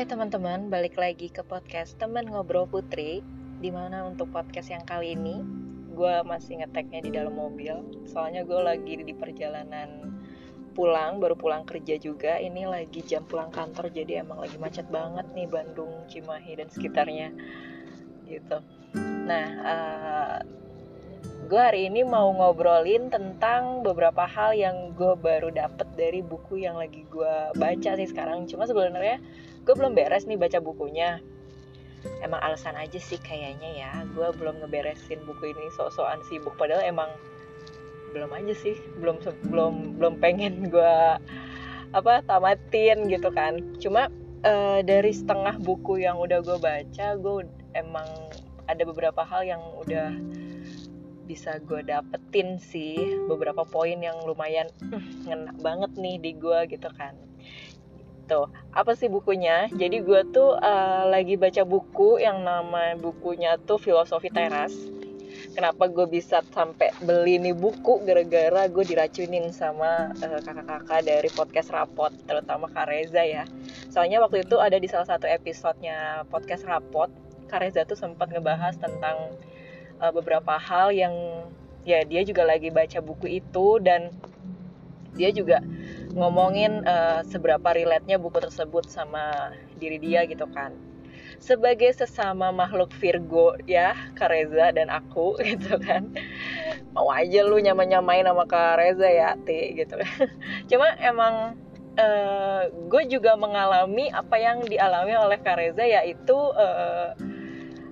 Hai teman-teman, balik lagi ke podcast Teman Ngobrol Putri Di mana untuk podcast yang kali ini Gue masih ngeteknya di dalam mobil. Soalnya gue lagi di perjalanan pulang, baru pulang kerja juga. Ini lagi jam pulang kantor, jadi emang lagi macet banget nih Bandung, Cimahi, dan sekitarnya. Gitu. Nah, uh, gue hari ini mau ngobrolin tentang beberapa hal yang gue baru dapet dari buku yang lagi gue baca sih sekarang. Cuma sebenarnya gue belum beres nih baca bukunya. Emang alasan aja sih kayaknya ya, gue belum ngeberesin buku ini sok-sokan sibuk. Padahal emang belum aja sih, belum belum belum pengen gue apa tamatin gitu kan. Cuma uh, dari setengah buku yang udah gue baca, gue emang ada beberapa hal yang udah bisa gue dapetin sih beberapa poin yang lumayan uh, ngena banget nih di gue gitu kan. Tuh apa sih bukunya? Jadi gue tuh uh, lagi baca buku yang nama bukunya tuh filosofi teras kenapa gue bisa sampai beli nih buku gara-gara gue diracunin sama uh, kakak-kakak dari podcast rapot terutama Kak Reza ya. Soalnya waktu itu ada di salah satu episodenya podcast rapot Kak Reza tuh sempat ngebahas tentang uh, beberapa hal yang ya dia juga lagi baca buku itu dan dia juga ngomongin uh, seberapa relate-nya buku tersebut sama diri dia gitu kan. Sebagai sesama makhluk Virgo ya Kareza dan aku gitu kan. Mau aja lu nyama-nyamain sama Kareza ya T gitu. Cuma emang uh, gue juga mengalami apa yang dialami oleh Kareza yaitu uh,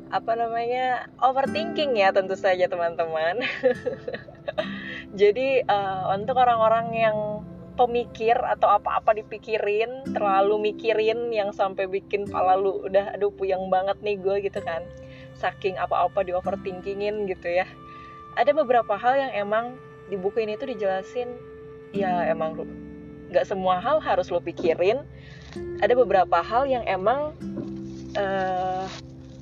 apa namanya overthinking ya tentu saja teman-teman. Jadi uh, untuk orang-orang yang pemikir atau apa-apa dipikirin terlalu mikirin yang sampai bikin pala lu udah aduh puyeng banget nih gue gitu kan. Saking apa-apa di overthinkingin gitu ya. Ada beberapa hal yang emang di buku ini tuh dijelasin. Ya emang nggak semua hal harus lo pikirin. Ada beberapa hal yang emang uh,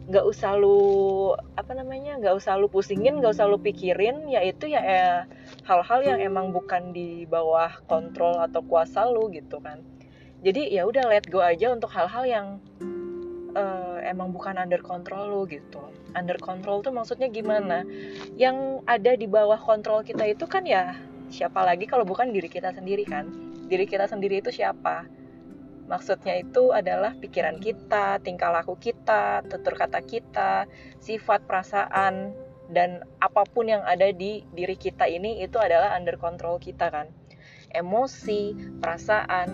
nggak usah lu apa namanya nggak usah lu pusingin nggak usah lu pikirin yaitu ya eh, hal-hal yang emang bukan di bawah kontrol atau kuasa lu gitu kan. Jadi ya udah let go aja untuk hal-hal yang uh, emang bukan under control lu gitu. Under control tuh maksudnya gimana? Yang ada di bawah kontrol kita itu kan ya siapa lagi kalau bukan diri kita sendiri kan? Diri kita sendiri itu siapa Maksudnya itu adalah pikiran kita, tingkah laku kita, tutur kata kita, sifat, perasaan, dan apa pun yang ada di diri kita ini itu adalah under control kita kan. Emosi, perasaan,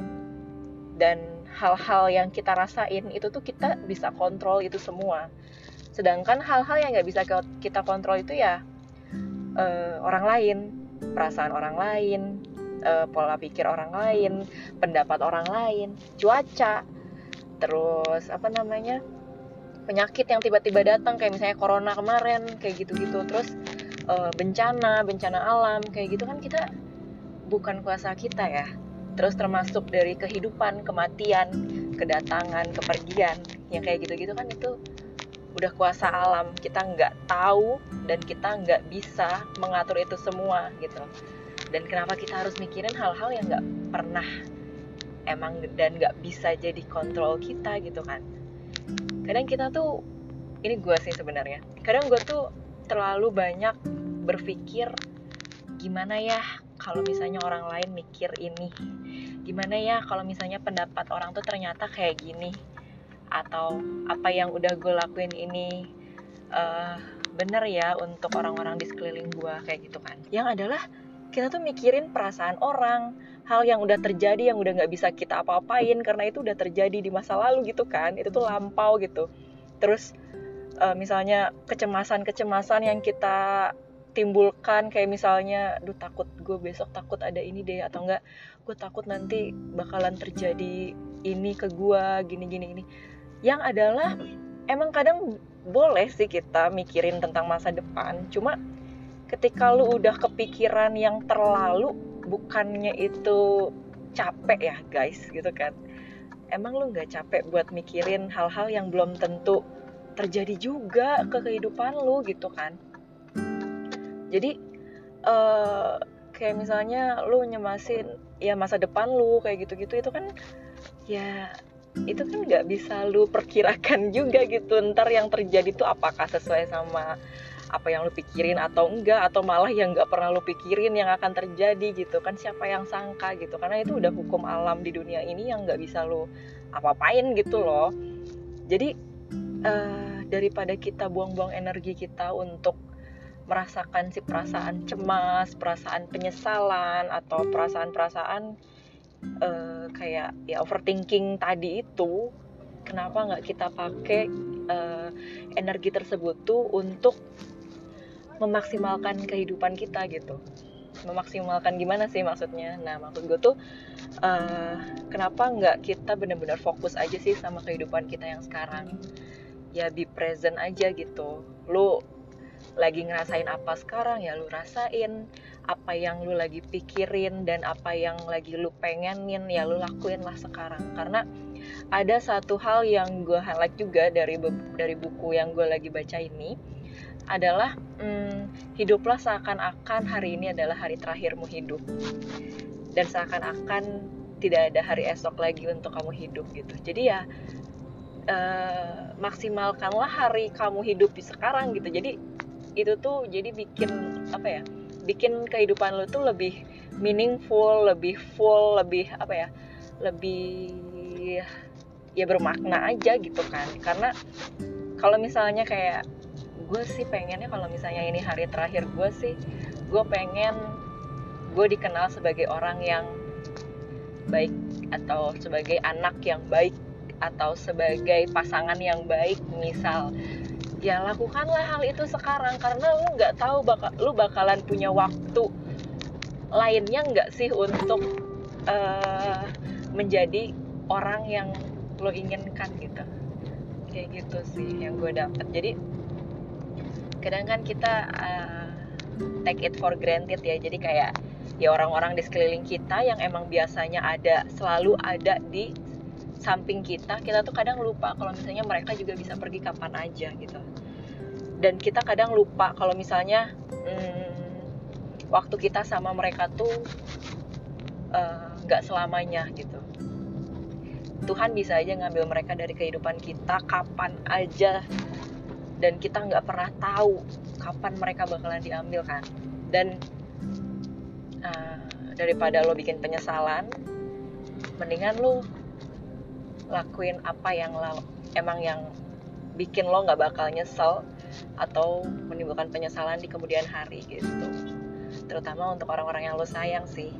dan hal-hal yang kita rasain itu tuh kita bisa kontrol itu semua. Sedangkan hal-hal yang nggak bisa kita kontrol itu ya uh, orang lain, perasaan orang lain, uh, pola pikir orang lain, pendapat orang lain, cuaca, terus apa namanya penyakit yang tiba-tiba datang kayak misalnya corona kemarin kayak gitu-gitu, terus uh, bencana, bencana alam kayak gitu kan kita bukan kuasa kita ya. Terus termasuk dari kehidupan, kematian, kedatangan, kepergian, yang kayak gitu-gitu kan itu udah kuasa alam. Kita nggak tahu dan kita nggak bisa mengatur itu semua gitu dan kenapa kita harus mikirin hal-hal yang nggak pernah emang dan nggak bisa jadi kontrol kita gitu kan. Kadang kita tuh ini gue sih sebenarnya kadang gue tuh terlalu banyak berpikir gimana ya kalau misalnya orang lain mikir ini? Gimana ya kalau misalnya pendapat orang tuh ternyata kayak gini? Atau apa yang udah gue lakuin ini uh, bener ya untuk orang-orang di sekeliling gue kayak gitu kan. Yang adalah kita tuh mikirin perasaan orang hal yang udah terjadi yang udah nggak bisa kita apa-apain karena itu udah terjadi di masa lalu gitu kan itu tuh lampau gitu. Terus uh, misalnya kecemasan-kecemasan yang kita timbulkan kayak misalnya duh takut gue besok takut ada ini deh atau enggak gue takut nanti bakalan terjadi ini ke gue gini gini. Ini yang adalah emang kadang boleh sih kita mikirin tentang masa depan cuma ketika lu udah kepikiran yang terlalu bukannya itu capek ya guys gitu kan? Emang lu nggak capek buat mikirin hal-hal yang belum tentu terjadi juga ke kehidupan lu gitu kan? Jadi uh, kayak misalnya lu nyemasin ya masa depan lu kayak gitu-gitu itu kan ya itu kan nggak bisa lu perkirakan juga gitu. Ntar yang terjadi tuh apakah sesuai sama apa yang lu pikirin atau enggak atau malah yang nggak pernah lu pikirin yang akan terjadi gitu kan siapa yang sangka gitu. Karena itu udah hukum alam di dunia ini yang nggak bisa lu apa-apain gitu loh. Jadi uh, daripada kita buang-buang energi kita untuk merasakan si perasaan cemas, perasaan penyesalan atau perasaan-perasaan uh, kayak ya overthinking tadi itu, kenapa nggak kita pakai uh, energi tersebut tuh untuk memaksimalkan kehidupan kita gitu. Memaksimalkan gimana sih maksudnya? Nah maksud gue tuh uh, kenapa nggak kita benar-benar fokus aja sih sama kehidupan kita yang sekarang? Ya be present aja gitu. Lu lagi ngerasain apa sekarang? Ya lu rasain apa yang lu lagi pikirin dan apa yang lagi lu pengenin. Ya lu lakuin lah sekarang. Karena ada satu hal yang gue highlight juga dari dari buku yang gue lagi baca ini adalah hmm, hiduplah seakan-akan hari ini adalah hari terakhirmu hidup. Dan seakan-akan tidak ada hari esok lagi untuk kamu hidup gitu. Jadi ya uh, maksimalkanlah hari kamu hidup di sekarang gitu. Jadi itu tuh jadi bikin apa ya bikin kehidupan lo tuh lebih meaningful lebih full lebih apa ya lebih ya bermakna aja gitu kan. Karena kalau misalnya kayak gue sih pengennya kalau misalnya ini hari terakhir gue sih gue pengen gue dikenal sebagai orang yang baik atau sebagai anak yang baik atau sebagai pasangan yang baik misal. Ya lakukanlah hal itu sekarang karena lu nggak tahu bakal lu bakalan punya waktu lainnya nggak sih untuk uh, menjadi orang yang lo inginkan gitu. Kayak gitu sih yang gue dapat jadi kadang kan kita uh, take it for granted ya. Jadi kayak ya orang-orang di sekeliling kita yang emang biasanya ada selalu ada di samping kita kita tuh kadang lupa kalau misalnya mereka juga bisa pergi kapan aja gitu. Dan kita kadang lupa kalau misalnya hmm, waktu kita sama mereka tuh eh, nggak uh, selamanya gitu Tuhan bisa aja ngambil mereka dari kehidupan kita kapan aja. Dan kita nggak pernah tahu kapan mereka bakalan diambil kan? Dan uh, daripada lo bikin penyesalan mendingan lo lakuin apa yang lo, emang yang bikin lo nggak bakal nyesel atau menimbulkan penyesalan di kemudian hari gitu. Terutama untuk orang-orang yang lo sayang sih.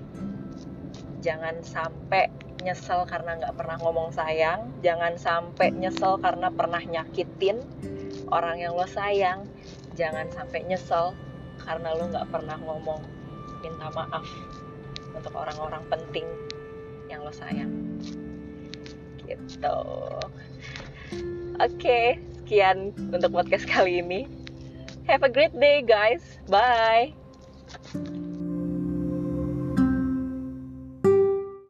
Jangan sampai nyesel karena nggak pernah ngomong sayang. Jangan sampai nyesel karena pernah nyakitin orang yang lo sayang. Jangan sampai nyesel karena lo nggak pernah ngomong minta maaf untuk orang-orang penting yang lo sayang. Gitu. Oke okay, sekian untuk podcast kali ini. Have a great day guys. Bye